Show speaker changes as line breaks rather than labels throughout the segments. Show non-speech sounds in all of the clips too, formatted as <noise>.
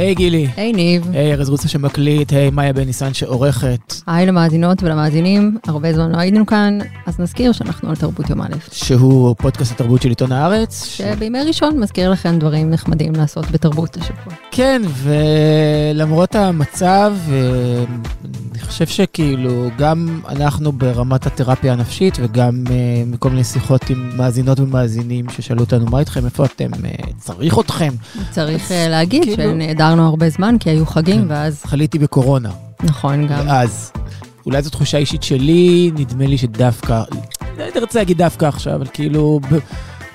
היי גילי.
היי ניב.
היי ארז רוסה שמקליט, היי מאיה בן ניסן שעורכת.
היי למאזינות ולמאזינים, הרבה זמן לא היינו כאן, אז נזכיר שאנחנו על תרבות יום א'.
שהוא פודקאסט התרבות של עיתון הארץ.
שבימי ראשון מזכיר לכם דברים נחמדים לעשות בתרבות השבוע.
כן, ולמרות המצב, אה, אני חושב שכאילו גם אנחנו ברמת התרפיה הנפשית וגם אה, מכל מיני שיחות עם מאזינות ומאזינים ששאלו אותנו מה איתכם, איפה אתם, אה, צריך אתכם.
צריך אה, להגיד
כאילו-
שנעדרנו הרבה זמן כי היו חגים
כן.
ואז,
חליתי בקורונה.
נכון גם.
אז, אולי זו תחושה אישית שלי, נדמה לי שדווקא, לא הייתי רוצה להגיד דווקא עכשיו, אבל כאילו,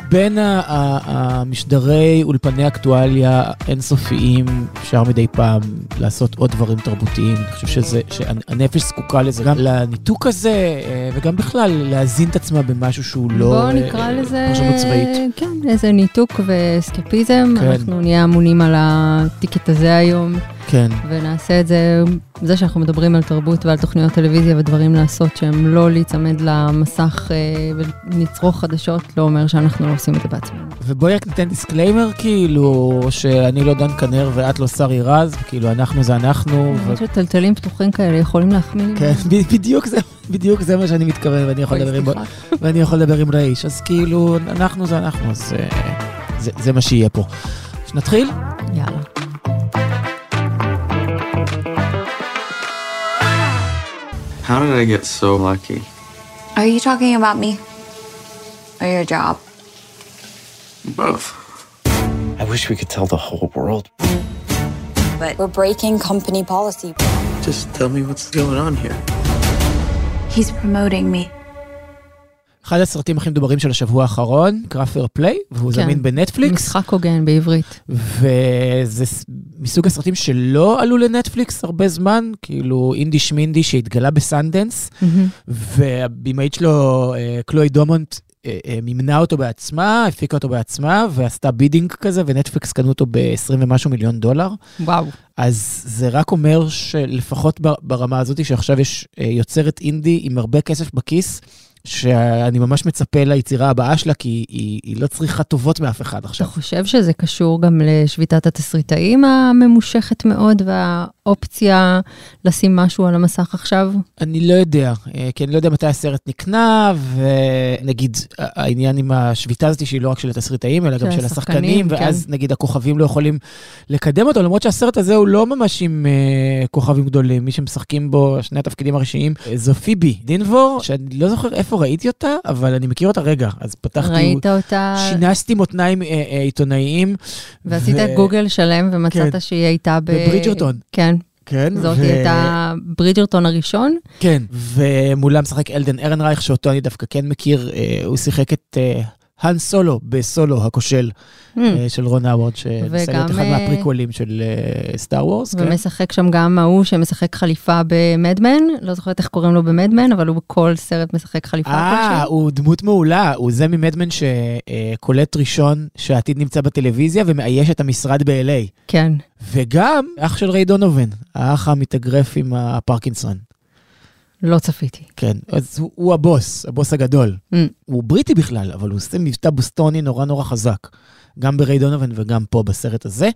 בין המשדרי אולפני אקטואליה אינסופיים, אפשר מדי פעם לעשות עוד דברים תרבותיים. אני חושב שזה, שהנפש זקוקה לזה, גם לניתוק הזה, אה, וגם בכלל להזין את עצמה במשהו שהוא לא
בואו
אה,
נקרא לזה,
פרשנות צבאית.
כן, איזה ניתוק ואסקפיזם.
כן.
אנחנו נהיה אמונים על ה ticket הזה היום,
כן.
ונעשה את זה, זה שאנחנו מדברים על תרבות ועל תוכניות טלוויזיה ודברים לעשות שהם לא להיצמד למסך אה, ולצרוך חדשות, לא אומר שאנחנו לא עושים את זה בעצמנו.
ובואי רק ניתן disclaimer, כאילו, שאני לא דן כנר ואת לא שרי רז, כאילו, אנחנו זה אנחנו. ו-
למרות שטלטלים פתוחים כאלה יכולים להחמיא.
כן, בדיוק זה, בדיוק זה מה שאני מתכוון, ואני יכול לדבר עם. ואני יכול לדבר עם רייש, אז כאילו, אנחנו זה אנחנו, אז אה, זה, זה מה שיהיה פה. שנתחיל?
יאללה.
How did I get so lucky?
Are you talking about me? Or your job?
Both.
I wish we could tell the whole world.
But we're breaking company policy.
Just tell me what's going on here.
He's promoting me.
אחד הסרטים הכי מדוברים של השבוע האחרון, נקרא Fair Play, והוא
כן.
זמין בנטפליקס,
משחק הוגן בעברית.
וזה מסוג הסרטים שלא עלו לנטפליקס הרבה זמן, כאילו אינדי שמינדי שהתגלה בסנדנס, והבימאית שלו, אה, קלוי דומונט, אה, אה, מימנה אותו בעצמה, הפיקה אותו בעצמה, ועשתה bidding כזה, ונטפליקס קנו אותו ב-20 ומשהו מיליון דולר.
וואו.
אז זה רק אומר שלפחות בר- ברמה הזאת, שעכשיו יש אה, יוצרת אינדי עם הרבה כסף בכיס, שאני ממש מצפה ליצירה הבאה שלה, כי היא, היא לא צריכה טובות מאף אחד
אתה
עכשיו.
חושב שזה קשור גם לשביתת התסריטאים הממושכת מאוד, והאופציה לשים משהו על המסך עכשיו?
אני לא יודע, אה, כי אני לא יודע מתי הסרט נקנה, ונגיד העניין עם השביתה הזאת שהיא לא רק של התסריטאים, אלא גם
של השחקנים, כן.
ואז נגיד הכוכבים לא יכולים לקדם אותו, למרות שהסרט הזה הוא לא ממש עם אה, כוכבים גדולים, מי שמשחקים בו, שני התפקידים הראשיים, אה, זו פיבי דינבור, שאני לא זוכר איפה ראיתי אותה, אבל אני מכיר אותה רגע, אז פתחתי,
ראית אותה,
שינסתי מותניים עיתונאיים.
ועשית
ו-
גוגל שלם ומצאת
כן.
שהיא הייתה ב...
בברידג'רטון.
כן,
כן,
זאת
ו-
הייתה ברידג'רטון הראשון.
כן, ומולה משחק אלדן ארנרייך, שאותו אני דווקא כן מכיר, אה, הוא שיחק את אה, האן סולו בסולו הכושל אה, של רון האוורד, שניסה להיות
וגם,
אחד
אה,
מהפריקוולים של סטאר וורס. כן.
ומשחק שם גם ההוא שמשחק חליפה במדמן, לא זוכרת איך קוראים לו במדמן, אבל הוא בכל סרט משחק חליפה
אה. הוא דמות מעולה, הוא זה ממדמן שקולט ראשון שהעתיד נמצא בטלוויזיה ומאייש את המשרד ב-LA.
כן,
וגם אח של ריי דונובן, האח המתאגרף עם הפרקינסון.
לא צפיתי.
כן, אז הוא, הוא הבוס, הבוס הגדול.
Mm.
הוא בריטי בכלל, אבל הוא עושה מבטא בוסטוני נורא נורא חזק. גם בריי דונובן וגם פה בסרט הזה.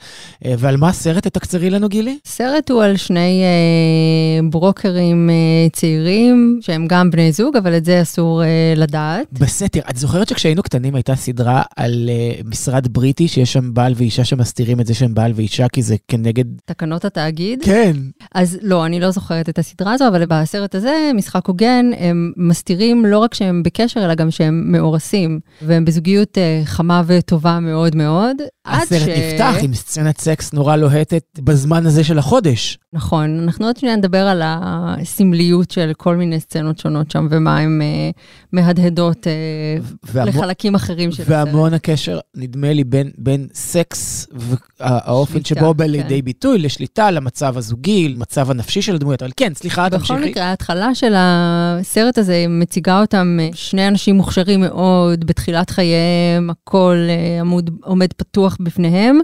אה, ועל מה הסרט? תקצרי לנו, גילי?
סרט הוא על שני אה, ברוקרים אה, צעירים, שהם גם בני זוג, אבל את זה אסור אה, לדעת.
בסתר. את זוכרת שכשהיינו קטנים הייתה סדרה על uh, משרד בריטי, שיש שם בעל ואישה שמסתירים את זה שהם בעל ואישה, כי זה כנגד...
תקנות התאגיד.
כן.
אז לא, אני לא זוכרת את הסדרה הזו, אבל בסרט הזה, משחק הוגן, הם מסתירים לא רק שהם בקשר, אלא גם שהם מאורסים, והם בזוגיות אה, חמה וטובה מאוד מאוד. עד
הסרט נפתח עם סצנת סקס נורא לוהטת בזמן הזה של החודש.
נכון, אנחנו עוד שניה נדבר על הסמליות של כל מיני סצנות שונות שם, ומה הן אה, מהדהדות אה,
והמו-
לחלקים אחרים של הסרט.
והמון הקשר, נדמה לי, בין, בין סקס והאופן שבו הוא בא
כן.
לידי ביטוי, לשליטה, למצב הזוגי, למצב הנפשי של הדמויות. אבל כן, סליחה,
בכל
תמשיכי.
מקרה, ההתחלה של הסרט הזה מציגה אותם אה, שני אנשים מוכשרים מאוד, בתחילת חייהם, הכל עמוד, עומד פתוח בפניהם,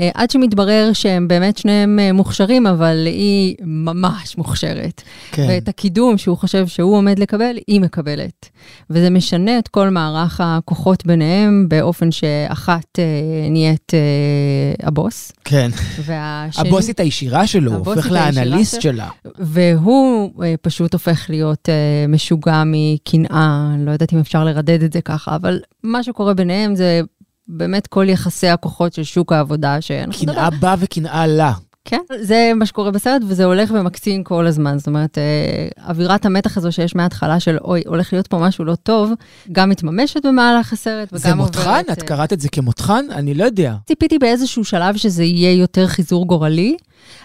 אה, עד שמתברר שהם באמת שניהם אה, מוכשרים, אבל היא ממש מוכשרת.
כן.
ואת הקידום שהוא חושב שהוא עומד לקבל, היא מקבלת. וזה משנה את כל מערך הכוחות ביניהם, באופן שאחת אה, נהיית אה, הבוס,
כן.
והשני...
הבוסית הישירה שלו, הופך לאנליסט
של-
שלה.
והוא אה, פשוט הופך להיות אה, משוגע מקנאה, לא יודעת אם אפשר לרדד את זה ככה, אבל מה שקורה ביניהם זה באמת כל יחסי הכוחות של שוק העבודה, שאנחנו
קנאה בה וקנאה לה.
כן, זה מה שקורה בסרט, וזה הולך ומקצין כל הזמן. זאת אומרת, אה, אווירת המתח הזו שיש מההתחלה של, אוי, הולך להיות פה משהו לא טוב, גם מתממשת במהלך הסרט, וגם
זה
עוברת...
מותחן? את
אה,
קראת את זה כמותחן? אני לא יודע.
ציפיתי באיזשהו שלב שזה יהיה יותר חיזור גורלי,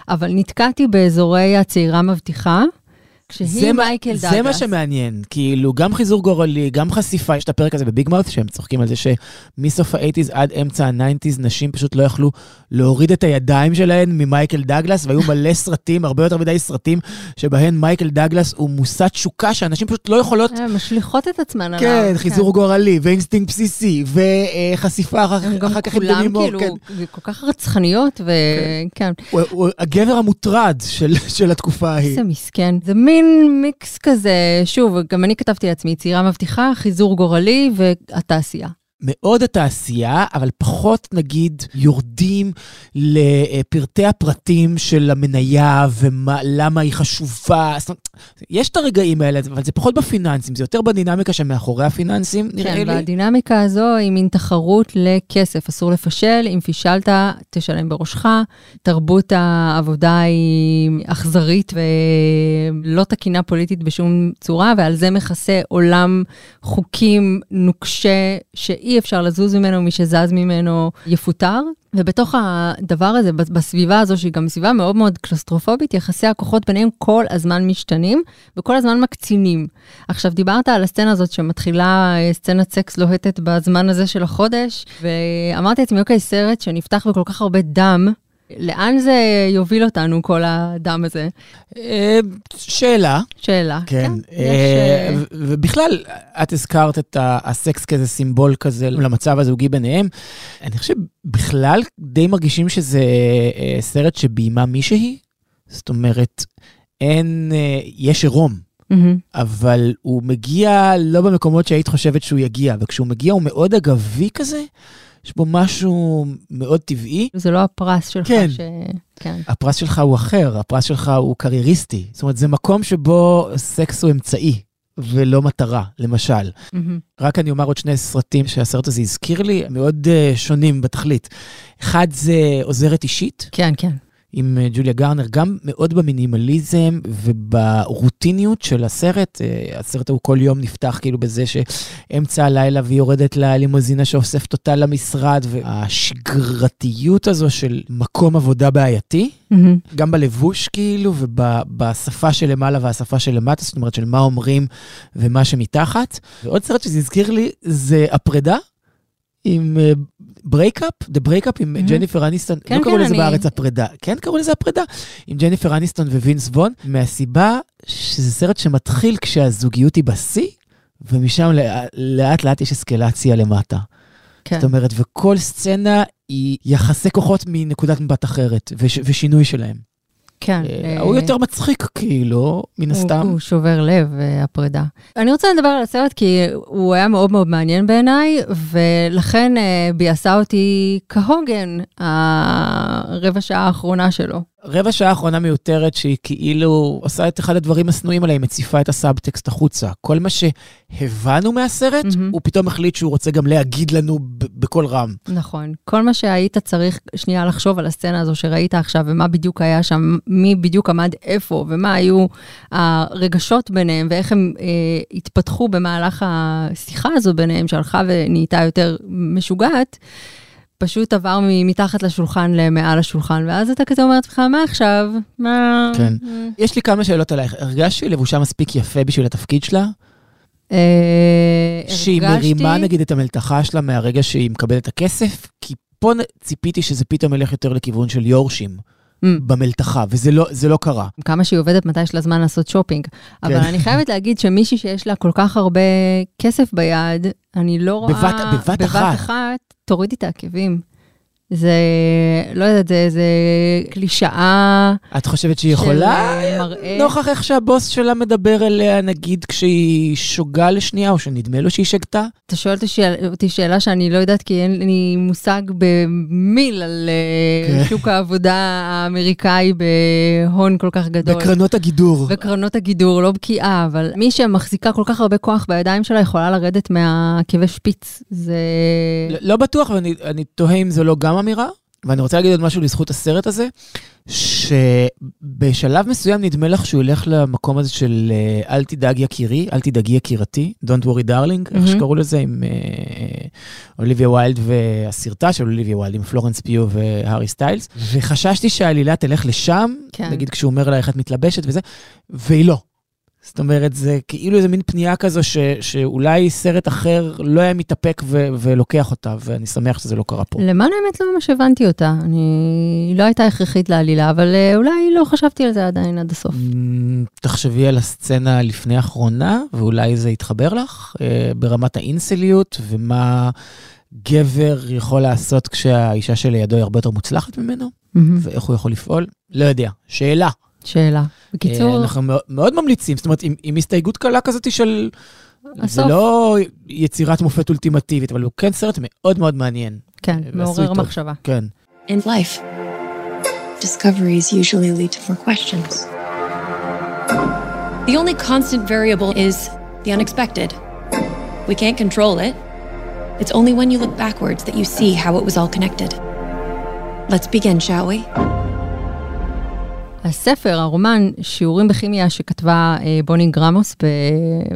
אבל נתקעתי באזורי הצעירה מבטיחה, כשהיא
מה-
מייקל דאגלס.
זה מה שמעניין, כאילו, גם חיזור גורלי, גם חשיפה, יש את הפרק הזה בביג מאוט, שהם צוחקים על זה שמסוף ה-80's עד אמצע ה-90's, נשים פשוט לא יכלו להוריד את הידיים שלהן ממייקל דאגלס, והיו מלא סרטים, הרבה יותר מדי סרטים, שבהן מייקל דאגלס הוא מושא תשוקה, שאנשים פשוט לא יכולות...
הן משליכות את עצמן עליו.
כן, חיזור גורלי, ואינסטינקט בסיסי, וחשיפה אחר כך עם
כולם
דמי מור,
כאילו
כן.
כל כך רצחניות, וכן.
הוא הגבר המוטרד של של התקופה ההיא.
איזה מסכן. זה מין מיקס כזה, שוב, גם אני כתבתי לעצמי, צעירה מבטיחה, חיזור גורלי והתעשייה.
מאוד התעשייה, אבל פחות נגיד יורדים לפרטי הפרטים של המניה ולמה היא חשובה. זאת אומרת, יש את הרגעים האלה, אבל זה פחות בפיננסים, זה יותר בדינמיקה שמאחורי הפיננסים, נראה
כן,
לי.
והדינמיקה הזו היא מין תחרות לכסף, אסור לפשל, אם פישלת, תשלם בראשך. תרבות העבודה היא אכזרית ולא תקינה פוליטית בשום צורה, ועל זה מכסה עולם חוקים נוקשה שאי אפשר לזוז ממנו, מי שזז ממנו יפוטר. ובתוך הדבר הזה, בסביבה הזו, שהיא גם סביבה מאוד מאוד קלסטרופובית, יחסי הכוחות ביניהם כל הזמן משתנים וכל הזמן מקצינים. עכשיו, דיברת על הסצנה הזאת שמתחילה אה, סצנת סקס לוהטת בזמן הזה של החודש, ואמרתי לעצמי, אוקיי, סרט שנפתח בכל כך הרבה דם, לאן זה יוביל אותנו, כל הדם הזה?
אה, שאלה.
שאלה.
כן,
יש,
אה,
אה,
ו- ובכלל, את הזכרת את הסקס כאיזה סימבול כזה למצב הזוגי ביניהם. אני חושב בכלל די מרגישים שזה אה, סרט שביימה מישהי. זאת אומרת, אין, אה, יש עירום,
מהמם.
אבל הוא מגיע לא במקומות שהיית חושבת שהוא יגיע, וכשהוא מגיע הוא מאוד אגבי כזה, יש בו משהו מאוד טבעי.
זה לא הפרס שלך
כן.
ש... כן.
הפרס שלך הוא אחר, הפרס שלך הוא קרייריסטי. זאת אומרת, זה מקום שבו סקס הוא אמצעי. ולא מטרה, למשל.
מהמם.
רק אני אומר עוד שני סרטים שהסרט הזה הזכיר לי, מאוד uh, שונים בתכלית. אחד זה עוזרת אישית,
כן, כן.
עם uh, ג'וליה גרנר, גם מאוד במינימליזם וברוטיניות של הסרט. Uh, הסרט ההוא כל יום נפתח כאילו בזה שאמצע הלילה והיא יורדת ללימוזינה שאוספת אותה למשרד, והשגרתיות הזו של מקום עבודה בעייתי.
מהמם.
גם בלבוש כאילו, ובשפה שלמעלה והשפה שלמטה, זאת אומרת של מה אומרים ומה שמתחת. ועוד סרט שזה הזכיר לי זה הפרידה. עם Breakup, The Breakup עם. ג'ניפר אניסטון,
כן,
לא קראו
כן,
לזה בארץ הפרידה, כן קראו לזה הפרידה, עם ג'ניפר אניסטון ווינס וון, מהסיבה שזה סרט שמתחיל כשהזוגיות היא בשיא, ומשם לאט לאט יש אסקלציה למטה.
כן.
זאת אומרת, וכל סצנה היא יחסי כוחות מנקודת מבט אחרת, וש, ושינוי שלהם.
כן.
אה,
אה,
הוא יותר מצחיק, כאילו, מן
הוא-
הסתם.
הוא שובר לב, אה, הפרידה. אני רוצה לדבר על הסרט כי הוא היה מאוד מאוד מעניין בעיניי, ולכן אה, ביאסה אותי כהוגן הרבע שעה האחרונה שלו.
רבע שעה האחרונה מיותרת שהיא כאילו עושה את אחד הדברים השנואים עליה, היא מציפה את הסאבטקסט החוצה. כל מה שהבנו מהסרט,
מהמם.
הוא פתאום החליט שהוא רוצה גם להגיד לנו בקול רם.
נכון. כל מה שהיית צריך שנייה לחשוב על הסצנה הזו שראית עכשיו, ומה בדיוק היה שם, מי בדיוק עמד איפה, ומה היו הרגשות ביניהם, ואיך הם אה, התפתחו במהלך השיחה הזו ביניהם, שהלכה ונהייתה יותר משוגעת. פשוט עבר מתחת לשולחן למעל השולחן, ואז אתה כזה אומר לעצמך, מה עכשיו? מה...
כן. יש לי כמה שאלות עלייך. הרגשת שהיא לבושה מספיק יפה בשביל התפקיד שלה?
אה,
שהיא מרימה נגיד את המלתחה שלה מהרגע שהיא מקבלת את הכסף? כי פה ציפיתי שזה פתאום ילך יותר לכיוון של יורשים.
Mm.
במלתחה, וזה לא, לא קרה.
כמה שהיא עובדת, מתי יש לה זמן לעשות שופינג. אבל
כן.
אני חייבת להגיד שמישהי שיש לה כל כך הרבה כסף ביד, אני לא רואה...
בבת- בבת אחת.
בבת אחת, תורידי את העקבים. זה, לא יודעת, זה, זה קלישאה
את חושבת שהיא יכולה?
אה, מראה.
נוכח איך שהבוס שלה מדבר אליה, נגיד כשהיא שוגה לשנייה, או שנדמה לו שהיא שגתה?
אתה שואל אותי שאל- אותי שאלה שאני לא יודעת, כי אין לי מושג במיל על אה,
כן.
שוק העבודה האמריקאי בהון כל כך גדול.
בקרנות הגידור.
וקרנות הגידור, לא בקיאה, אבל מי שמחזיקה כל כך הרבה כוח בידיים שלה יכולה לרדת מהעקבי שפיץ. זה...
לא- לא בטוח, ואני אני תוהה אם זו לא גם אמירה. ואני רוצה להגיד עוד משהו לזכות הסרט הזה, שבשלב מסוים נדמה לך שהוא ילך למקום הזה של אה, אל תדאג יקירי, אל תדאגי יקירתי, Don't worry darling, איך
מהמם.
שקראו לזה, עם אה, אוליביה ויילד והסרטה של אוליביה ויילד, עם פלורנס פיו והארי סטיילס, וחששתי שהעלילה תלך לשם,
כן.
נגיד כשהוא אומר לה איך את מתלבשת וזה, והיא לא. זאת אומרת, זה כאילו איזה מין פנייה כזו ש, שאולי סרט אחר לא היה מתאפק ו, ולוקח אותה, ואני שמח שזה לא קרה פה.
למען האמת לא ממש הבנתי אותה. אני... היא לא הייתה הכרחית לעלילה, אבל אה, אולי לא חשבתי על זה עדיין עד הסוף.
אמ, תחשבי על הסצנה לפני האחרונה, ואולי זה יתחבר לך, אה, ברמת האינסליות, ומה גבר יכול לעשות כשהאישה שלידו היא הרבה יותר מוצלחת ממנו,
מהמם.
ואיך הוא יכול לפעול. לא יודע, שאלה.
שאלה. בקיצור,
אה, אנחנו מאוד- ממליצים, זאת אומרת, עם, עם הסתייגות קלה כזאת של... זה
הסוף.
לא יצירת מופת אולטימטיבית, אבל הוא כן סרט מאוד מאוד מעניין.
כן, מעורר. מחשבה.
כן.
In life, discoveries usually lead to more questions. The only constant variable is the unexpected. We can't control it. It's only when you look backwards that you see how it was all connected. Let's begin, shall we?
הספר, הרומן, שיעורים בכימיה שכתבה אה, בוני גרמוס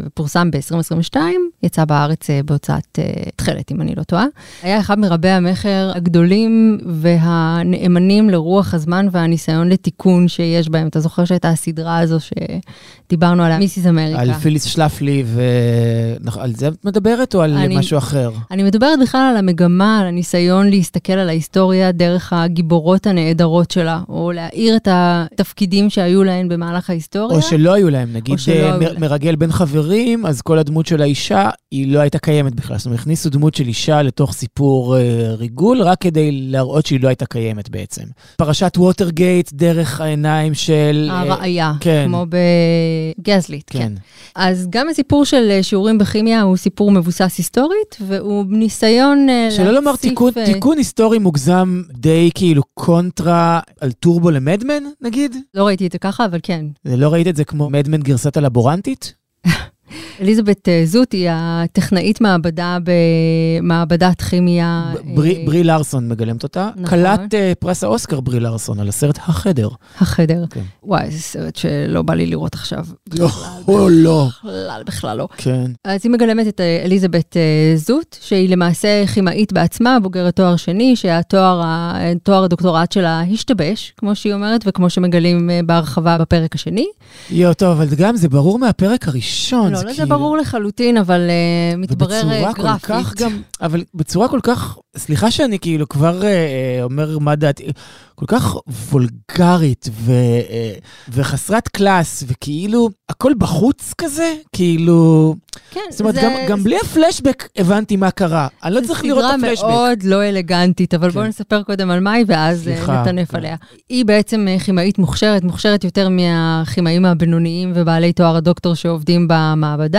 ופורסם ב-2022, יצא בארץ אה, בהוצאת אה, תכלת, אם אני לא טועה. היה אחד מרבי המכר הגדולים והנאמנים לרוח הזמן והניסיון לתיקון שיש בהם. אתה זוכר שהייתה הסדרה הזו שדיברנו עליה, מיסיס אמריקה.
על פיליס שלפלי, ועל זה את מדברת או על
אני-
משהו אחר?
אני מדברת בכלל על המגמה, על הניסיון להסתכל על ההיסטוריה דרך הגיבורות הנהדרות שלה, או להאיר את התפקידים שהיו להן במהלך ההיסטוריה.
או שלא היו להם, נגיד אה,
היו
מ-
להם.
מרגל בין חברים, אז כל הדמות של האישה, היא לא הייתה קיימת בכלל. זאת אומרת, הכניסו דמות של אישה לתוך סיפור אה, ריגול, רק כדי להראות שהיא לא הייתה קיימת בעצם. פרשת ווטרגייט דרך העיניים של... אה,
הראיה,
כן.
כמו בגזליט, כן.
כן.
אז גם הסיפור של שיעורים בכימיה הוא סיפור מבוסס היסטורית, והוא ניסיון אה,
שלא לומר תיקון, תיקון היסטורי מוגזם די כאילו קונטרה על טורבו למדמן, נגיד?
לא ראיתי את זה ככה, אבל כן.
לא ראית את זה כמו מדמן גרסת הלבורנטית?
אליזבת אה, זוט היא הטכנאית מעבדה במעבדת כימיה.
ברי,
אה,
ברי לארסון מגלמת אותה.
נכון.
כלת אה, פרס האוסקר ברי לארסון על הסרט החדר.
החדר.
כן.
וואי, זה סרט שלא בא לי לראות עכשיו.
לא, או לא.
בכלל, בכלל לא.
כן.
אז היא מגלמת את אליזבת זוט, שהיא למעשה כימאית בעצמה, בוגרת תואר שני, שהתואר תואר הדוקטורט שלה השתבש, כמו שהיא אומרת, וכמו שמגלים בהרחבה בפרק השני.
יו, טוב, אבל גם זה ברור מהפרק הראשון.
לא, לא, זה
כאילו-
ברור לחלוטין, אבל אה, מתברר אה,
ובצורה כל כך
גרפית.
גם, אבל בצורה כל כך, סליחה שאני כאילו כבר אה, אומר מה דעתי, כל כך וולגרית ו, אה, וחסרת קלאס, וכאילו הכל בחוץ כזה, כאילו,
כן,
זאת אומרת,
זה-
גם, גם בלי הפלשבק הבנתי מה קרה. אני לא צריך לראות את הפלשבק.
סדרה מאוד לא אלגנטית, אבל
כן.
בואו נספר קודם על מאי, ואז
סליחה,
נטנף
כן.
עליה. היא בעצם כימאית מוכשרת, מוכשרת יותר מהכימאים הבינוניים ובעלי תואר הדוקטור שעובדים במעבדה.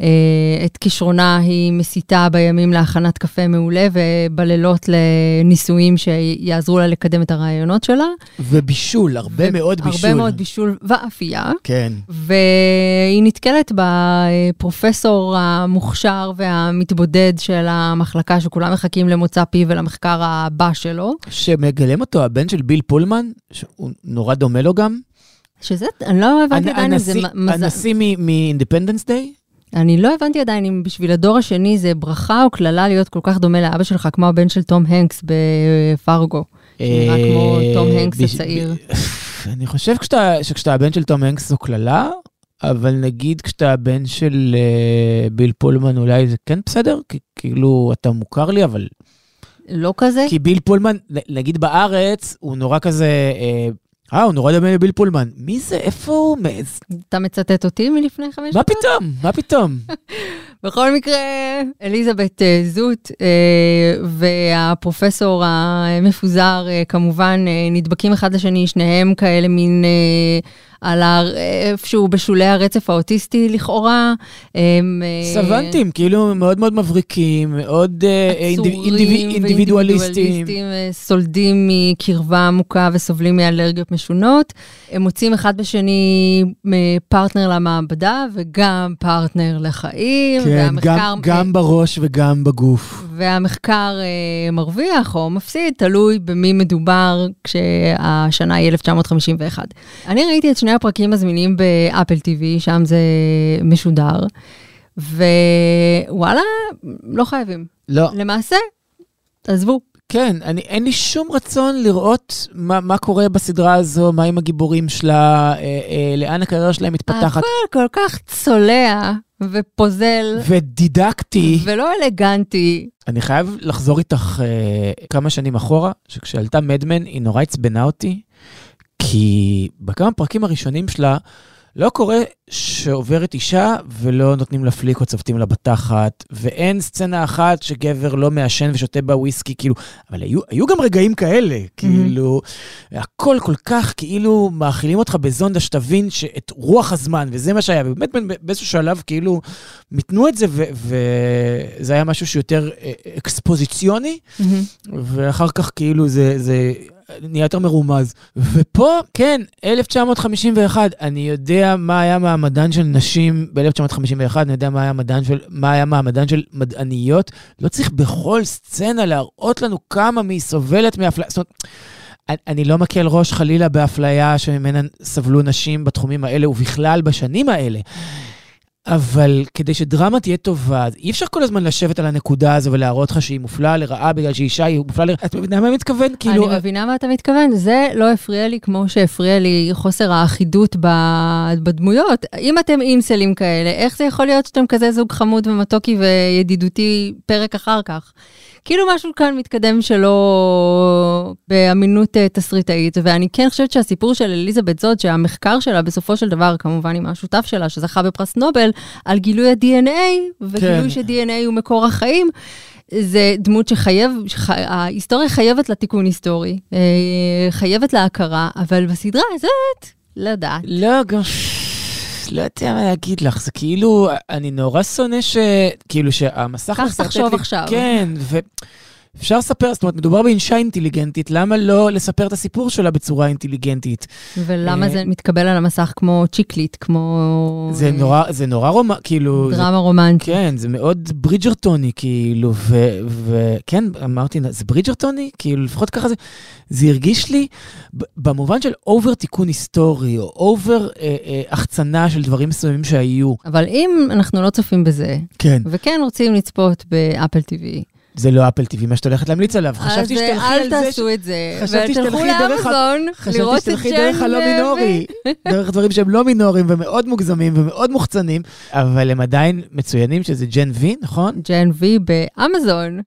אה, את כישרונה היא מסיתה בימים להכנת קפה מעולה ובלילות לניסויים שיעזרו לה לקדם את הרעיונות שלה.
ובישול, הרבה מאוד בישול.
הרבה מאוד בישול ואפייה.
כן.
והיא נתקלת בפרופסור המוכשר והמתבודד של המחלקה, שכולם מחכים למוצא פיו ולמחקר הבא שלו.
שמגלם אותו הבן של ביל פולמן, שהוא נורא דומה לו גם.
שזה, אני לא הבנתי עדיין אם זה מזל.
הנשיא מ Independence Day?
אני לא הבנתי עדיין אם בשביל הדור השני זה ברכה או קללה להיות כל כך דומה לאבא שלך, כמו הבן של תום הנקס בפרגו. שנראה כמו תום הנקס הצעיר. <laughs>
אני חושב כשאתה- שכשאתה הבן של תום הנקס זו קללה, אבל נגיד כשאתה הבן של אה, ביל פולמן אולי זה כן בסדר, כי כאילו אתה מוכר לי, אבל
לא כזה.
כי ביל פולמן, נגיד בארץ, הוא נורא כזה, אה, אה, הוא נורא דומה לביל פולמן. מי זה? איפה הוא?
אתה מצטט אותי מלפני חמש
מה
דקות?
פתאום? מה פתאום? <laughs>
בכל מקרה, אליזבת אה, זוט אה, והפרופסור המפוזר אה, כמובן נדבקים אחד לשני, שניהם כאלה מין על. איפשהו בשולי הרצף האוטיסטי לכאורה.
סוונטים, כאילו מאוד מאוד מבריקים, מאוד אינדיבידואליסטים.
ואינדיבידואליסטים, סולדים מקרבה עמוקה וסובלים מאלרגיות משונות. הם מוצאים אחד בשני אה, פרטנר למעבדה וגם פרטנר לחיים.
כן,
והמחקר,
גם- גם בראש וגם בגוף.
והמחקר אה, מרוויח או מפסיד, תלוי במי מדובר כשהשנה היא 1951. אני ראיתי את שני הפרקים הזמינים ב Apple TV, שם זה משודר, ווואלה, לא חייבים.
לא,
למעשה, עזבו.
כן, אני, אין לי שום רצון לראות מה, מה קורה בסדרה הזו, מה עם הגיבורים שלה, אה, אה, לאן הקריירה שלהם מתפתחת.
הכל כל כך צולע ופוזל.
ודידקטי.
ולא אלגנטי.
אני חייב לחזור איתך אה, כמה שנים אחורה, שכשעלתה מדמן היא נורא עצבנה אותי, כי בכמה פרקים הראשונים שלה לא קורה שעוברת אישה ולא נותנים לה פליק או צוותים לה בתחת, ואין סצנה אחת שגבר לא מעשן ושותה בה וויסקי, כאילו, אבל היו, היו גם רגעים כאלה, כאילו, הכל כל כך כאילו מאכילים אותך בזונדה שתבין שאת רוח הזמן, וזה מה שהיה, ובאמת באיזשהו שלב כאילו מיתנו את זה, וזה היה משהו שיותר אה, אקספוזיציוני, ואחר כך כאילו זה, זה נהיה יותר מרומז. ופה, כן, 1951, אני יודע מה היה מעמדן של נשים ב-1951, אני יודע מה היה, של, מה היה מעמדן של מדעניות. לא צריך בכל סצנה להראות לנו כמה מי סובלת מאפליה. זאת אומרת, אני לא מקל ראש חלילה באפליה שממנה סבלו נשים בתחומים האלה ובכלל בשנים האלה. אבל כדי שדרמה תהיה טובה, אי אפשר כל הזמן לשבת על הנקודה הזו ולהראות לך שהיא מופלאה לרעה בגלל שהיא אישה, היא מופלאה לרעה. את מבינה מה אני מתכוון? כאילו...
אני מבינה מה אתה מתכוון, זה לא הפריע לי כמו שהפריע לי חוסר האחידות בדמויות. אם אתם אינסלים כאלה, איך זה יכול להיות שאתם כזה זוג חמוד ומתוקי וידידותי פרק אחר כך? כאילו משהו כאן מתקדם שלא באמינות אה, תסריטאית, ואני כן חושבת שהסיפור של אליזבת זוד, שהמחקר שלה בסופו של דבר, כמובן עם השותף שלה, שזכה בפרס נובל, על גילוי ה-DNA, וגילוי
כן.
ש-DNA הוא מקור החיים, זה דמות שחייב, שח... ההיסטוריה חייבת לה תיקון היסטורי, אה, חייבת לה הכרה, אבל בסדרה הזאת, לא יודעת.
לא, גם... לא יודע מה להגיד לך, זה כאילו, אני נורא שונא ש... כאילו שהמסך...
כך תחשוב עכשיו.
כן, ואפשר לספר, זאת אומרת, מדובר באישה אינטליגנטית, למה לא לספר את הסיפור שלה בצורה אינטליגנטית?
ולמה
אה,
זה מתקבל על המסך כמו chick lit, כמו...
זה נורא, זה נורא רומא, כאילו... זה-
דרמה רומנטית.
כן, זה מאוד ברידג'רטוני, כאילו, וכן, אמרתי, זה ברידג'רטוני? כאילו, לפחות ככה זה, זה הרגיש לי, במובן של over תיקון היסטורי, או over אה, אה, החצנה של דברים מסוימים שהיו.
אבל אם אנחנו לא צופים בזה,
כן.
וכן רוצים לצפות ב Apple TV,
זה לא Apple TV, מה שאת הולכת להמליץ עליו.
אז
חשבתי
אה,
שתלכי
אל
על זה, ש-
תעשו את זה,
חשבתי שתלכי דרך חשבתי שתלכי דרך הלא מינורי, <laughs> דרך דברים שהם לא מינוריים ומאוד מוגזמים ומאוד מוחצנים, אבל הם עדיין מצוינים, שזה ג'ן וי, נכון?
ג'ן וי באמזון.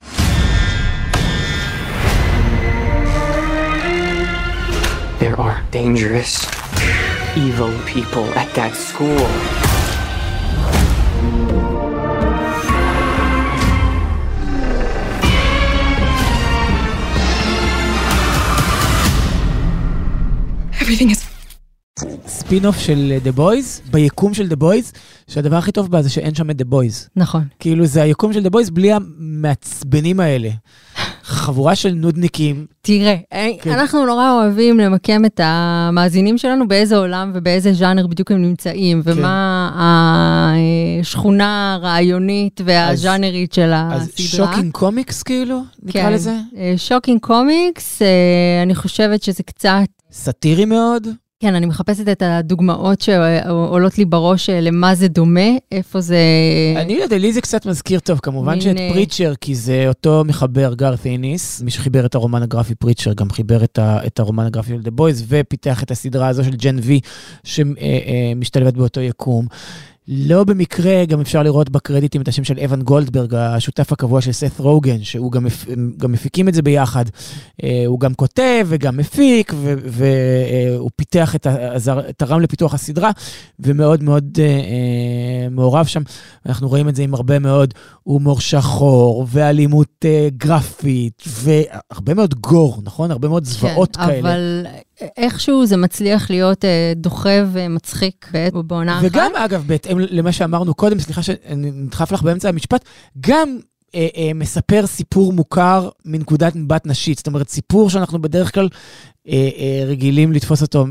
There are dangerous, evil people at that school.
Everything is
spin-off של The Boys, ביקום של The Boys, שהדבר הכי טוב בה זה שאין שם את The Boys.
נכון.
כאילו זה היקום של The Boys בלי המעצבנים האלה. חבורה של נודניקים.
תראה,
כן.
אנחנו נורא אוהבים למקם את המאזינים שלנו באיזה עולם ובאיזה ז'אנר בדיוק הם נמצאים,
כן.
ומה השכונה הרעיונית והז'אנרית של
אז
הסדרה.
shocking comics כאילו, נקרא
כן.
לזה?
shocking comics, אה, אני חושבת שזה קצת...
סאטירי מאוד.
כן, אני מחפשת את הדוגמאות שעולות לי בראש אה, למה זה דומה, איפה זה...
אני לא יודע, לי זה קצת מזכיר טוב, כמובן
מין,
שאת
אה,
Preacher, כי זה אותו מחבר, גארת' אניס, מי שחיבר את הרומן הגרפי Preacher, גם חיבר את, ה, את הרומן הגרפי של The Boys, ופיתח את הסדרה הזו של Gen V, שמשתלבת באותו יקום. לא במקרה גם אפשר לראות בקרדיטים את השם של אוון גולדברג, השותף הקבוע של סת רוגן, שהוא גם, גם מפיקים את זה ביחד. אה, הוא גם כותב וגם מפיק, והוא פיתח את, תרם לפיתוח הסדרה, ומאוד מאוד אה, אה, מעורב שם. אנחנו רואים את זה עם הרבה מאוד הומור שחור, ואלימות אה, גרפית, והרבה מאוד גור, נכון? הרבה מאוד זוועות
כן,
כאלה.
אבל איכשהו זה מצליח להיות אה, דוחה ומצחיק בעת בעונה אחת.
וגם, אגב, בהתאם למה שאמרנו קודם, סליחה שאני נדחף לך באמצע המשפט, גם אה, אה, מספר סיפור מוכר מנקודת מבט נשית. זאת אומרת, סיפור שאנחנו בדרך כלל רגילים לתפוס אותו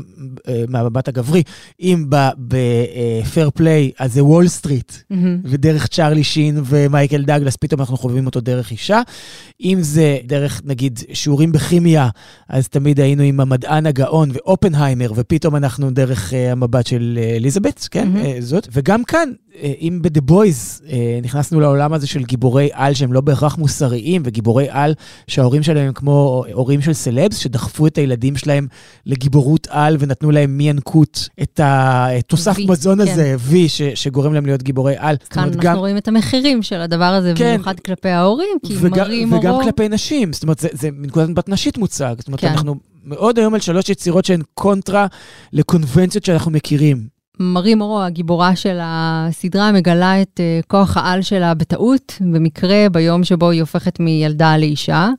אה, מהמבט הגברי. אם ב Fair Play, אז זה וול סטריט,
מהמם.
ודרך צ'ארלי שין ומייקל דאגלס, פתאום אנחנו חווים אותו דרך אישה. אם זה דרך, נגיד, שיעורים בכימיה, אז תמיד היינו עם המדען הגאון ואופנהיימר, ופתאום אנחנו דרך אה, המבט של אה, אליזבת, כן,
מהמם.
אה, זאת. וגם כאן, אה, אם ב"The Boys" אה, נכנסנו לעולם הזה של גיבורי על שהם לא בהכרח מוסריים, וגיבורי על שההורים שלהם הם כמו הורים של סלבס, שדחפו את הילדים שלהם לגיבורות על ונתנו להם מינקות את התוסף
V,
מזון
כן.
הזה, ש- שגורם להם להיות גיבורי על.
כאן
אומרת,
אנחנו
גם-
רואים את המחירים של הדבר הזה,
כן.
במיוחד כלפי ההורים, כי
וגם,
מראים
וגם
אורו.
כלפי נשים, זאת אומרת, זה, זה מנקודת מבט נשית מוצג. זאת אומרת,
כן.
אנחנו מאוד היום על שלוש יצירות שהן קונטרה לקונבנציות שאנחנו מכירים.
מרי מורו, הגיבורה של הסדרה, מגלה את אה, כוח העל שלה בטעות, במקרה, ביום שבו היא הופכת מילדה לאישה,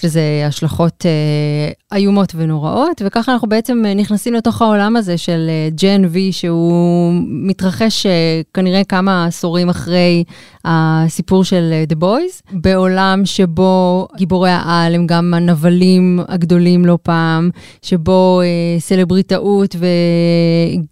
שזה השלכות אה, איומות ונוראות, וככה אנחנו בעצם אה, נכנסים לתוך העולם הזה של ג'ן וי, שהוא מתרחש אה, כנראה כמה עשורים אחרי הסיפור של The Boys, בעולם שבו גיבורי העל הם גם הנבלים הגדולים לא פעם, שבו סלבריטאות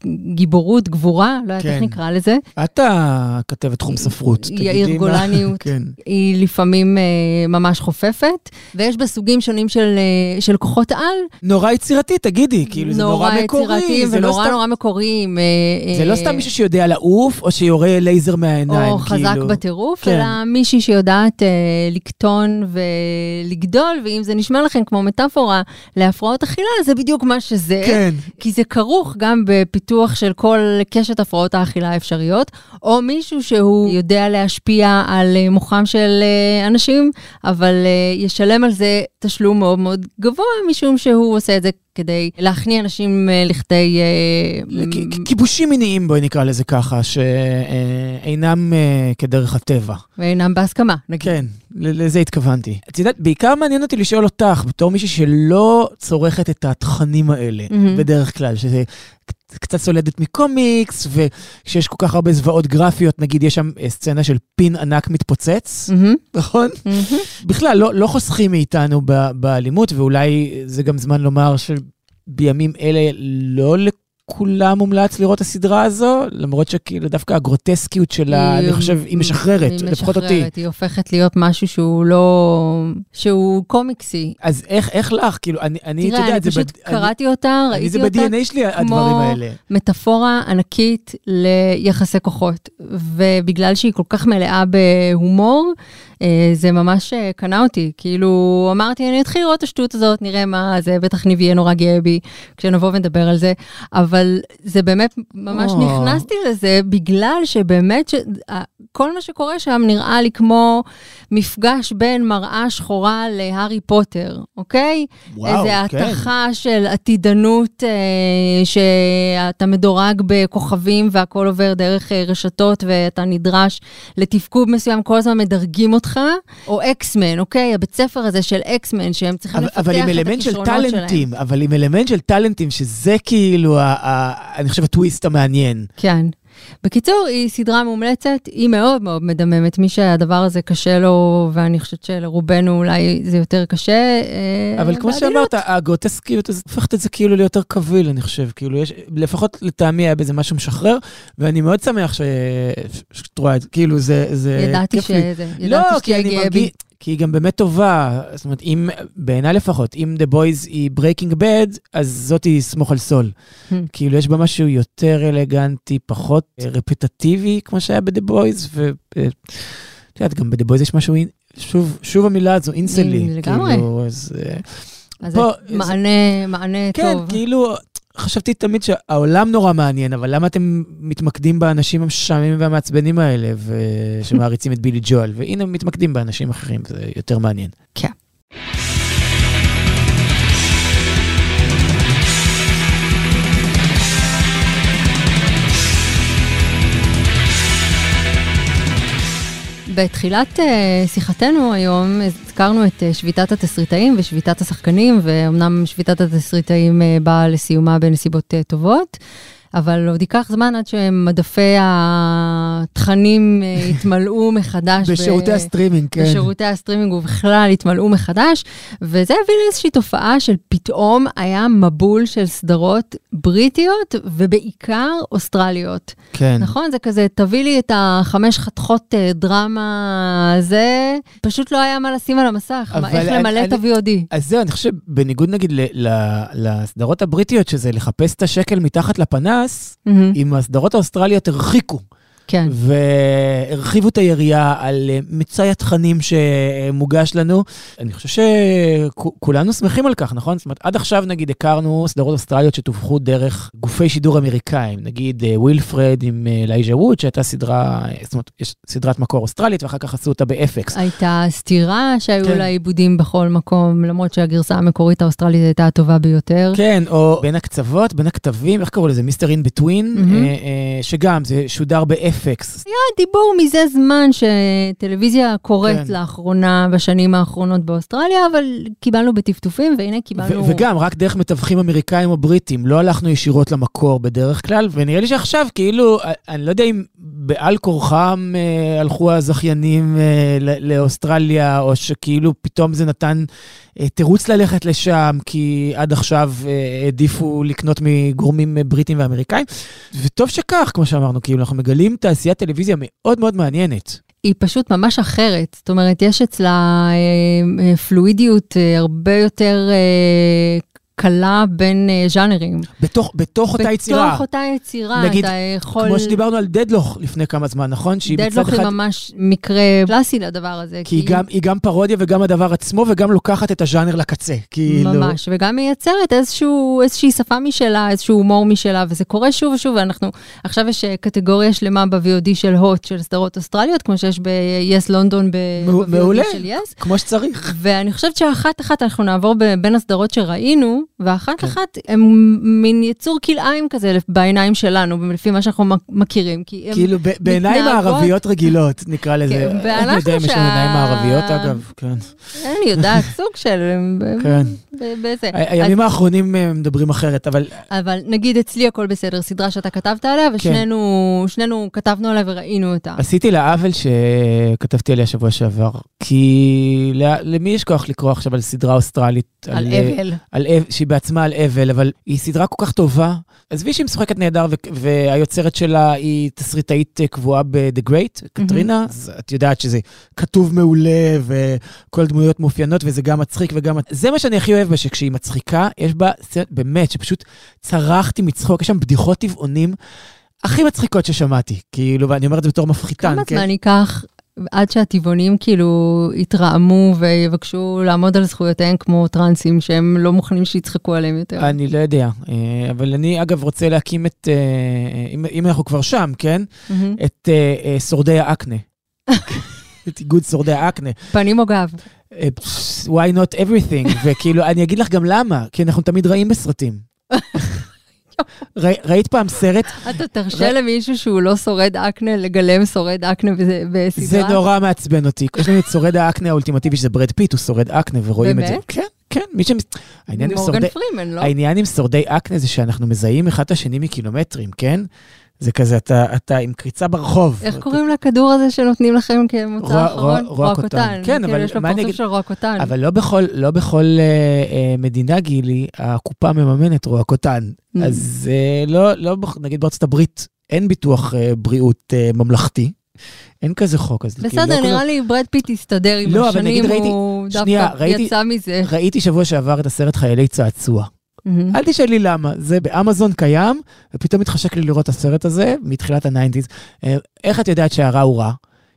וגיבורות, גבורה, לא יודעת
כן.
איך נקרא לזה,
את הכתבת תחום ספרות.
יאיר
תגידי מה-
גולניות.
כן.
היא לפעמים אה, ממש חופפת, ויש בה סוגים שונים של, אה, של כוחות על.
נורא יצירתי, תגידי, כאילו, זה נורא מקורי.
יצירתיים
זה לא
ונורא
סתם-
נורא מקוריים. אה,
זה לא
אה,
סתם מישהו שיודע לעוף, או שיורה לייזר מהעיניים,
או חזק
כאילו.
בטירוף,
כן.
אלא מישהי שיודעת אה, לקטון ולגדול, ואם זה נשמע לכם כמו מטאפורה להפרעות אכילה, זה בדיוק מה שזה.
כן.
כי זה כרוך גם בפיתוח של כל קשת הפרעות האכילה האפשריות, או מישהו שהוא יודע להשפיע על אה, מוחם של אה, אנשים, אבל אה, ישלם על זה תשלום מאוד מאוד גבוה, משום שהוא עושה את זה כדי להכניע אנשים אה, לכדי... אה,
כיבושים מיניים, בואי נקרא לזה ככה, שאינם אה, כדרך הטבע.
ואינם בהסכמה, נגיד.
כן, לזה התכוונתי. את יודעת, בעיקר מעניין אותי לשאול אותך, בתור מישהי שלא צורכת את התכנים האלה. בדרך כלל, שזה קצ- קצת סולדת מקומיקס, וכשיש כל כך הרבה זוועות גרפיות, נגיד יש שם סצנה של פין ענק מתפוצץ,
מהמם,
נכון?
מהמם.
בכלל, לא, לא חוסכים מאיתנו באלימות, ואולי זה גם זמן לומר שבימים אלה לא לכולם מומלץ לראות את הסדרה הזו, למרות שכאילו דווקא הגרוטסקיות שלה, אני חושב, היא משחררת,
היא
לפחות אותי.
משחררת, היא הופכת להיות משהו שהוא לא... שהוא קומיקסי.
אז איך, איך לך? כאילו, אני, אני, אתה
תראה,
יודע,
אני
זה
פשוט
בד-
קראתי אותה,
אני, אני זה
ראיתי אותה
ב-DNA שלי, הדברים
כמו-
האלה.
מטאפורה ענקית ליחסי כוחות, ובגלל שהיא כל כך מלאה בהומור, זה ממש אה, קנה אותי. כאילו, אמרתי, אני אתחיל לראות את השטות הזאת, נראה מה זה, בטח ניב יהיה נורא גאה בי כשנבוא ונדבר על זה, אבל זה באמת, ממש
או.
נכנסתי לזה בגלל שבאמת, ש... כל מה שקורה שם נראה לי כמו מפגש בין מראה שחורה להארי פוטר, אוקיי?
וואו,
איזה
כן.
התכה של עתידנות, אה, שאתה מדורג בכוכבים והכל עובר דרך אה, רשתות ואתה נדרש לתפקוד מסוים, כל הזמן מדרגים אותך, או אקסמן, אוקיי? הבית ספר הזה של אקסמן, שהם צריכים
אבל,
לפתח
אבל
את
אלמנט של
הכישרונות שלהם.
אבל עם אלמנט של טאלנטים, שזה כאילו, ה, ה, אני חושב, הטוויסט המעניין.
כן. בקיצור, היא סדרה מומלצת, היא מאוד מאוד מדממת. מי שהדבר הזה קשה לו, ואני חושבת שלרובנו אולי זה יותר קשה. אה,
אבל כמו. שאמרת, הגרוטסקיות הופכת את זה כאילו ליותר קביל, אני חושב. כאילו, יש, לפחות לטעמי היה בזה משהו משחרר, ואני מאוד שמח שאת רואה את זה, כאילו, זה, זה
ידעתי. שזה,
לא,
ידעתי
כי
שתהיה גאה בי.
כי היא גם באמת טובה. זאת אומרת, אם, בעיניי לפחות, אם The Boys היא Breaking Bad, אז זאת היא סמוך על סול.
Hmm.
כאילו, יש בה משהו יותר אלגנטי, פחות אה, רפטטיבי, כמו שהיה ב-The Boys, ו... אה, את יודעת, גם ב-The Boys יש משהו, שוב, שוב המילה הזו, אינסלי.
לגמרי.
כאילו, אז... אה,
אז
פה,
מענה, מענה
כן,
טוב.
כאילו, חשבתי תמיד שהעולם נורא מעניין, אבל למה אתם מתמקדים באנשים המשעממים והמעצבנים האלה, ושמעריצים את בילי ג'ואל, והנה מתמקדים באנשים אחרים, זה יותר מעניין.
כן. בתחילת אה, שיחתנו היום הזכרנו את אה, שביתת התסריטאים ושביתת השחקנים, ואומנם שביתת התסריטאים אה, באה לסיומה בנסיבות טובות. אבל עוד ייקח זמן עד שמדפי התכנים אה, <laughs> יתמלאו מחדש.
בשירותי ב... הסטרימינג, כן.
בשירותי הסטרימינג ובכלל יתמלאו מחדש, וזה הביא לאיזושהי תופעה של פתאום היה מבול של סדרות בריטיות ובעיקר אוסטרליות.
כן.
נכון? זה כזה, תביא לי את החמש חתכות אה, דרמה הזה, פשוט לא היה מה לשים על המסך, איך למלא את ה-VOD.
אז זהו, אני חושב, בניגוד נגיד לסדרות הבריטיות, שזה לחפש את השקל מתחת לפנס, נכנס, mm-hmm. עם הסדרות האוסטרליות הרחיקו.
כן.
והרחיבו את היריעה על אה, מצאי התכנים שמוגש לנו. אני חושב שכולנו שמחים על כך, נכון? זאת אומרת, עד עכשיו נגיד הכרנו סדרות אוסטרליות שתווכו דרך גופי שידור אמריקאים, נגיד ווילפרד אה, עם אלייז'ה אה, ווד, שהייתה סדרה, זאת אומרת, יש סדרת מקור אוסטרלית, ואחר כך עשו אותה ב FX.
הייתה סתירה שהיו כן. לה עיבודים בכל מקום, למרות שהגרסה המקורית האוסטרלית הייתה הטובה ביותר.
כן, או בין הקצוות, בין הכתבים, איך קראו לזה? מיסטר אין בטווין, שגם זה שודר באפקס. אפקס.
היה דיבור מזה זמן שטלוויזיה קורית כן. לאחרונה, בשנים האחרונות באוסטרליה, אבל קיבלנו בטפטופים, והנה קיבלנו...
וגם, רק דרך מתווכים אמריקאים או בריטים, לא הלכנו ישירות למקור בדרך כלל, ונראה לי שעכשיו, כאילו, אני לא יודע אם בעל כורחם אה, הלכו הזכיינים אה, לאוסטרליה, או שכאילו פתאום זה נתן תירוץ ללכת לשם, כי עד עכשיו אה, העדיפו לקנות מגורמים אה, בריטים ואמריקאים. וטוב שכך, כמו שאמרנו, כאילו, אנחנו מגלים תעשיית טלוויזיה מאוד מאוד מעניינת.
היא פשוט ממש אחרת. זאת אומרת, יש אצלה פלואידיות הרבה יותר קלה בין uh, ז'אנרים.
בתוך, בתוך אותה יצירה.
בתוך אותה יצירה,
נגיד, אתה יכול... כמו שדיברנו על דדלוך לפני כמה זמן, נכון?
דדלוך היא אחד... ממש מקרה קלאסי לדבר הזה.
כי, כי... היא, גם, היא גם פרודיה וגם הדבר עצמו, וגם לוקחת את הז'אנר לקצה. כאילו...
ממש, וגם מייצרת איזשהו, איזושהי שפה משלה, איזשהו הומור משלה, וזה קורה שוב ושוב, ואנחנו, עכשיו יש אה, קטגוריה שלמה ב-VOD של הוט, של סדרות אוסטרליות, כמו שיש ב-yes לונדון ב-VOD של yes.
כמו שצריך.
ואני חושבת שאחת-אחת אנחנו נעבור בין הסדרות שראינו, ואחת כן. אחת הם מין יצור כלאיים כזה בעיניים שלנו, לפי מה שאנחנו מכירים, כי הם
כאילו בעיניים הערביות רגילות, נקרא לזה. כן,
ואנחנו שה...
יש לנו עיניים הערביות אגב, כן.
אני יודעת, <laughs> סוג של...
כן. הימים האחרונים אה, מדברים אחרת, אבל...
אבל נגיד אצלי הכל בסדר, סדרה שאתה כתבת עליה, כן. ושנינו כתבנו עליה וראינו אותה.
עשיתי לה עוול שכתבתי עליה שבוע שעבר, כי למי יש כוח לקרוא עכשיו על סדרה אוסטרלית?
על אבל.
על אבל, שהיא בעצמה על אבל, אבל היא סדרה כל כך טובה. עזבי שהיא משחקת נהדר, והיוצרת שלה היא תסריטאית אה, קבועה ב-The Great, קטרינה, אז את יודעת שזה כתוב מעולה, וכל הדמויות מאופיינות, וזה גם מצחיק וגם... זה מה שאני הכי אוהב בה, שכשהיא מצחיקה, יש בה סרט, באמת, שפשוט צרחתי מצחוק, יש שם בדיחות טבעונים. הכי מצחיקות ששמעתי, כאילו, ואני אומר את זה בתור מפחיתן.
כמה כן? זמן ייקח עד שהטבעונים כאילו יתרעמו ויבקשו לעמוד על זכויותיהם כמו טרנסים, שהם לא מוכנים שיצחקו עליהם יותר.
אני לא יודע, אה, אבל אני אגב רוצה להקים את, אה, אם, אם אנחנו כבר שם, כן? Mm-hmm. את שורדי האקנה. <laughs> את איגוד שורדי האקנה.
פנים או גב?
why not everything, וכאילו, אני אגיד לך גם למה, כי אנחנו תמיד רעים בסרטים. <laughs> ראית פעם סרט?
אתה תרשה למישהו שהוא לא שורד אקנה לגלם שורד אקנה בסדרה?
זה נורא מעצבן אותי. יש לנו את שורד האקנה האולטימטיבי, שזה ברד פיט, הוא שורד אקנה, ורואים את זה.
באמת?
כן, כן. מי שמס...
מורגן פרימן, לא?
העניין עם שורדי אקנה זה שאנחנו מזהים אחד את השני מקילומטרים, כן? זה כזה, אתה, אתה עם קריצה ברחוב.
איך קוראים לכדור הזה שנותנים לכם כמוצא האחרון?
רואקוטן. כן, אבל
יש לו פרצוף של רואקוטן.
אבל לא בכל, לא בכל אה, אה, מדינה, גילי, הקופה מממנת רואקוטן. Mm. אז אה, לא, לא, נגיד בארצות הברית אין ביטוח אה, בריאות אה, ממלכתי. אין כזה חוק. אז
כאילו בסדר, כאילו, נראה לא לי ברד פיט הסתדר עם לא, השנים, הוא דווקא יצא מזה.
ראיתי שבוע שעבר את הסרט חיילי צעצוע. Mm-hmm. אל תשאלי למה, זה באמזון קיים, ופתאום התחשק לי לראות את הסרט הזה מתחילת הניינטיז. אה, איך את יודעת שהרע הוא רע?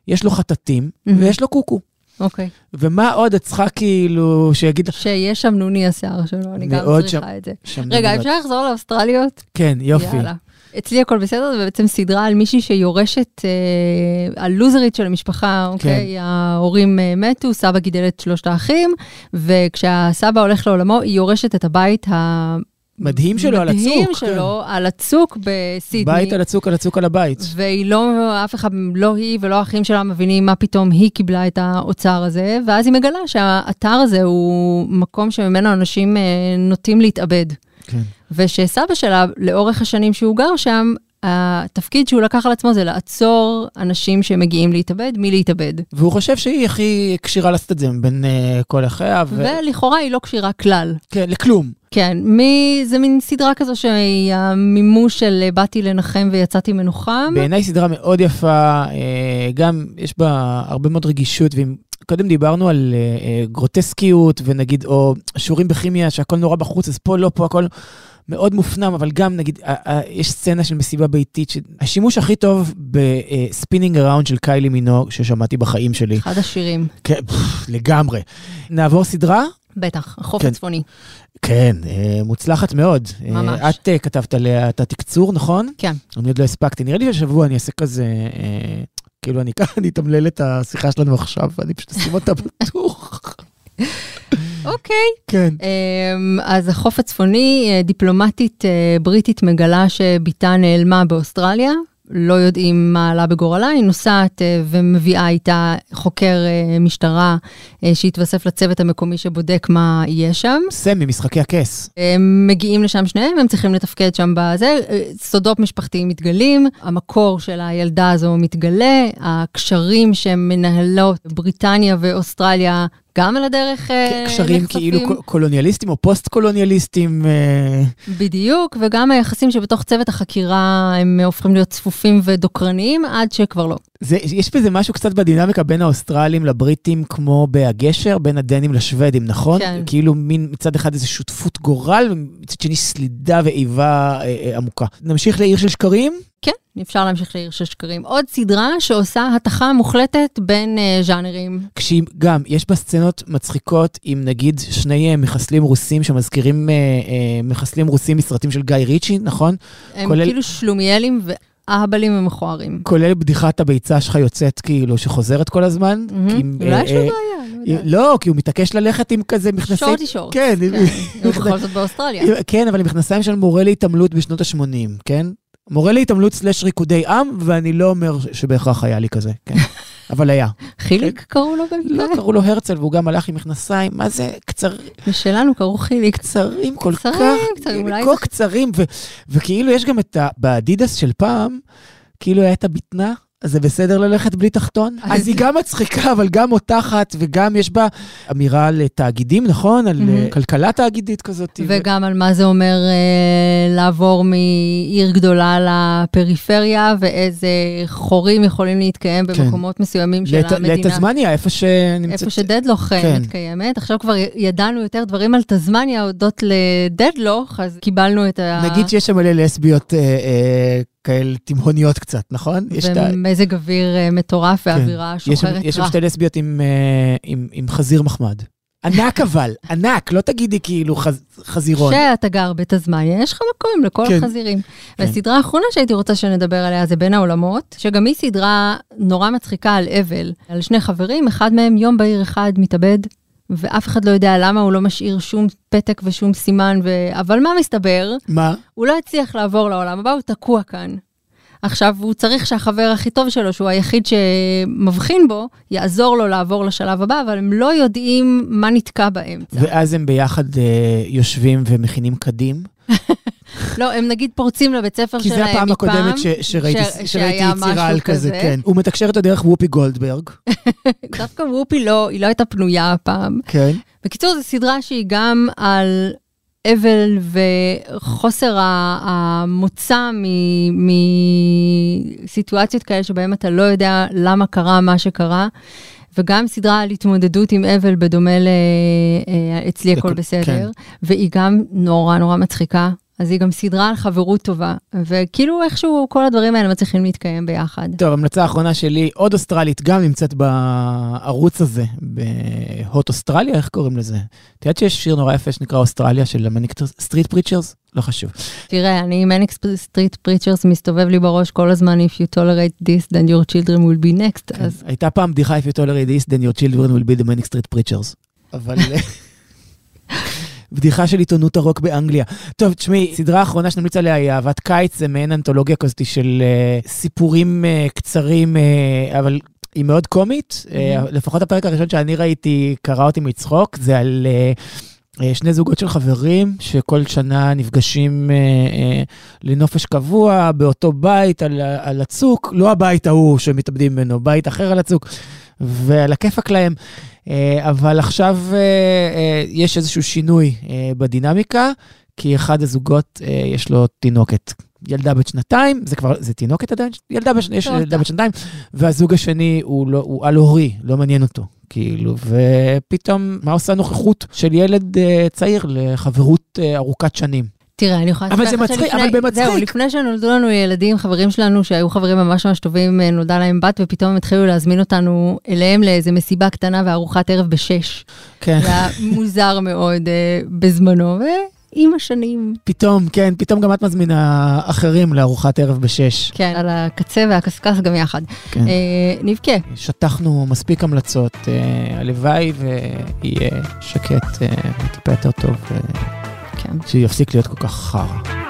יש לו חטטים mm-hmm. ויש לו קוקו.
אוקיי.
ומה עוד את צריכה כאילו, שיגיד.
שיש שם נוני השיער שלו, אני גם צריכה
שם-
את זה. רגע. אפשר לחזור לאוסטרליות?
כן, יופי.
יאללה. אצלי הכל בסדר, זה בעצם סדרה על מישהי שיורשת, אה, הלוזרית של המשפחה, אוקיי?
כן.
ההורים אה, מתו, סבא גידל את שלושת האחים, וכשהסבא הולך לעולמו, היא יורשת את הבית ה...
מדהים שלו על הצוק.
מדהים
כן.
שלו, על הצוק בסידני.
בית על הצוק, על הצוק על הבית.
והיא לא, אף אחד, לא היא ולא האחים שלה מבינים מה פתאום היא קיבלה את האוצר הזה, ואז היא מגלה שהאתר הזה הוא מקום שממנו אנשים אה, נוטים להתאבד.
כן.
ושסבא שלה, לאורך השנים שהוא גר שם, התפקיד שהוא לקח על עצמו זה לעצור אנשים שמגיעים להתאבד מלהתאבד.
והוא חושב שהיא הכי כשירה לעשות את זה מבין אה, כל אחיה. ו...
ולכאורה היא לא כשירה כלל.
כן, לכלום.
כן, מי, זה מין סדרה כזו שהיא המימוש של אה, באתי לנחם ויצאתי מנוחם.
בעיניי סדרה מאוד יפה, אה, גם יש בה הרבה מאוד רגישות, ואם קודם דיברנו על אה, אה, גרוטסקיות, ונגיד, או שיעורים בכימיה, שהכל נורא בחוץ, אז פה לא, פה הכל מאוד מופנם, אבל גם נגיד, אה, אה, יש סצנה של מסיבה ביתית, שהשימוש הכי טוב ב Spinning Around של קיילי מינור, ששמעתי בחיים שלי.
אחד השירים,
כן, לגמרי. נעבור סדרה?
בטח, החוף
כן.
הצפוני.
כן, אה, מוצלחת מאוד. אה,
ממש.
את אה, כתבת עליה את התקצור, נכון?
כן.
אני עוד לא הספקתי. נראה לי שהשבוע אני אעשה כזה, אה, כאילו אני ככה, <laughs> אני אתמלל את השיחה שלנו עכשיו, ואני פשוט אשים אותה בטוח.
אוקיי.
כן.
אמ, אז החוף הצפוני, אה, דיפלומטית אה, בריטית מגלה שבתה נעלמה באוסטרליה. לא יודעים מה עלה בגורלה, היא נוסעת אה, ומביאה איתה חוקר משטרה שהתווסף לצוות המקומי שבודק מה יהיה שם.
סמי, משחקי הכס.
הם מגיעים לשם שניהם, הם צריכים לתפקד שם בזה, סודות משפחתיים מתגלים, המקור של הילדה הזו מתגלה, הקשרים שהן מנהלות בריטניה ואוסטרליה גם על הדרך אה,
קשרים
נחשפים.
כאילו קול- קולוניאליסטים או פוסט-קולוניאליסטים. אה,
בדיוק, וגם היחסים שבתוך צוות החקירה הם הופכים להיות צפופים ודוקרניים עד שכבר לא.
זה, יש בזה משהו קצת בדינמיקה בין האוסטרלים לבריטים, כמו בהגשר, בין הדנים לשוודים, נכון?
כן.
כאילו מין מצד אחד איזו שותפות גורל, ומצד שני סלידה ואיבה אה, אה, עמוקה. נמשיך לעיר של שקרים?
כן, אפשר להמשיך לעיר של שקרים. עוד סדרה שעושה התכה מוחלטת בין אה, ז'אנרים.
כשהיא גם, יש בה סצנות מצחיקות עם נגיד שני אה, מחסלים רוסים שמזכירים אה, אה, מחסלים רוסים מסרטים של גיא ריצ'י, נכון?
הם
כולל-
כאילו שלומיאלים ואהבלים ומכוערים.
כולל בדיחת הביצה שלך יוצאת כאילו, שחוזרת כל הזמן.
אולי יש לו בעיה, לא.
לא, כי הוא מתעקש ללכת עם כזה מכנסי...
שורטי שורט.
כן,
הוא בכל זאת באוסטרליה. <laughs>
כן, אבל עם מכנסיים של מורה להתעמלות בשנות ה-80, כן? מורה להתעמלות סלש ריקודי עם, ואני לא אומר שבהכרח היה לי כזה, כן. <laughs> אבל היה.
חיליק קראו לו
לא,
במקרה?
קראו לו הרצל, והוא גם הלך עם מכנסיים, מה זה, קצר,
ושלנו קראו חיליק.
קצרים כל
קצרים,
כך,
קצרים, אולי
כה קצרים, וכאילו יש גם את ה... באדידס של פעם, כאילו היה את הבטנה. אז זה בסדר ללכת בלי תחתון?
אז-
היא גם מצחיקה, אבל גם מותחת, וגם יש בה אמירה על תאגידים, נכון? על אה, כלכלה תאגידית כזאת.
וגם על מה זה אומר אה, לעבור מעיר גדולה לפריפריה, ואיזה חורים יכולים להתקיים
כן.
במקומות מסוימים של המדינה.
לתזמניה, איפה שנמצאת...
איפה שדדלוך אה,
כן.
מתקיימת. עכשיו כבר ידענו יותר דברים על תזמניה הודות לדדלוך, אז קיבלנו את ה...
נגיד שיש שם מלא לסביות אה, אה, כאלה תימהוניות קצת, נכון?
ומזג אוויר אה, מטורף ואווירה
יש שם-
שוחרת
יש שם
רע.
שתי לסביות עם, אה, עם, חזיר מחמד. ענק אבל, <laughs> ענק, לא תגידי כאילו חז, חזירון.
כשאתה גר בתזמניה, יש לך מקום לכל
כן.
החזירים.
כן.
והסדרה האחרונה שהייתי רוצה שנדבר עליה זה בין העולמות, שגם היא סדרה נורא מצחיקה על אבל, על שני חברים, אחד מהם יום בהיר אחד מתאבד, ואף אחד לא יודע למה הוא לא משאיר שום פתק ושום סימן, ו... אבל מה מסתבר?
מה?
הוא לא הצליח לעבור לעולם הבא, הוא תקוע כאן. עכשיו, הוא צריך שהחבר הכי טוב שלו, שהוא היחיד שמבחין בו, יעזור לו לעבור לשלב הבא, אבל הם לא יודעים מה נתקע באמצע.
ואז הם ביחד אה, יושבים ומכינים קדים. <laughs>
לא, הם נגיד פורצים לבית ספר
כי
שלהם
זה הפעם
מפעם,
הקודמת שראיתי, יצירה על כזה. כן. הוא מתקשר איתו דרך וופי גולדברג. <laughs>
דווקא וופי לא, היא לא הייתה פנויה הפעם.
כן.
בקיצור, זו סדרה שהיא גם על אבל וחוסר המוצא מסיטואציות כאלה שבהן אתה לא יודע למה קרה מה שקרה. וגם סדרה על התמודדות עם אבל בדומה לאצלי הכל
לכל-
בסדר,
כן.
והיא גם נורא נורא מצחיקה. אז היא גם סדרה על חברות טובה, וכאילו איכשהו כל הדברים האלה מצליחים להתקיים ביחד.
טוב, המלצה האחרונה שלי, עוד אוסטרלית, גם נמצאת בערוץ הזה, בהוט אוסטרליה, איך קוראים לזה? את יודעת שיש שיר נורא יפה שנקרא אוסטרליה של ה Manic Street Preachers? לא חשוב.
תראה, אני Manic Street Preachers מסתובב לי בראש כל הזמן, If you tolerate this, then your children will be next.
כן,
אז
הייתה פעם בדיחה, If you tolerate this, then your children will be the Manic Street Preachers. אבל... <laughs> בדיחה של עיתונות הרוק באנגליה. טוב, תשמעי, סדרה האחרונה שנמליץ עליה היא אהבת קיץ, זה מעין אנתולוגיה כזאת של אה, סיפורים אה, קצרים, אה, אבל היא מאוד קומית. Uh, לפחות הפרק הראשון שאני ראיתי, קרא אותי מצחוק, זה על... Uh, אה, שני זוגות של חברים שכל שנה נפגשים אה, אה, לנופש קבוע באותו בית על, על הצוק, לא הבית ההוא שמתאבדים ממנו, בית אחר על הצוק, ועל הכיפאק להם. אה, אבל עכשיו אה, אה, יש איזשהו שינוי בדינמיקה, כי אחד הזוגות יש לו תינוקת. ילדה בת שנתיים, זה כבר, זה תינוקת עדיין? ילדה בת, יש. ילדה בת שנתיים, והזוג השני הוא, לא, הוא על-הורי, לא מעניין אותו, כאילו, ופתאום, מה עושה נוכחות של ילד צעיר לחברות ארוכת שנים?
תראה, אני יכולה
אבל זה מצחיק, אבל במצחיק.
זהו, לפני שנולדו לנו ילדים, חברים שלנו שהיו חברים ממש ממש טובים, אה, נולדה להם בת, ופתאום הם התחילו להזמין אותנו אליהם לאיזה מסיבה קטנה וארוחת ערב בשש.
כן.
זה היה מוזר מאוד אה, בזמנו, ועם השנים,
פתאום, כן, פתאום גם את מזמינה אחרים לארוחת ערב בשש.
כן, על הקצה והקשקש גם יחד.
כן.
אה, נבכה.
שטחנו מספיק המלצות, הלוואי ויהיה שקט וטיפה יותר טוב,
כן.
שיפסיק להיות כל כך חרא.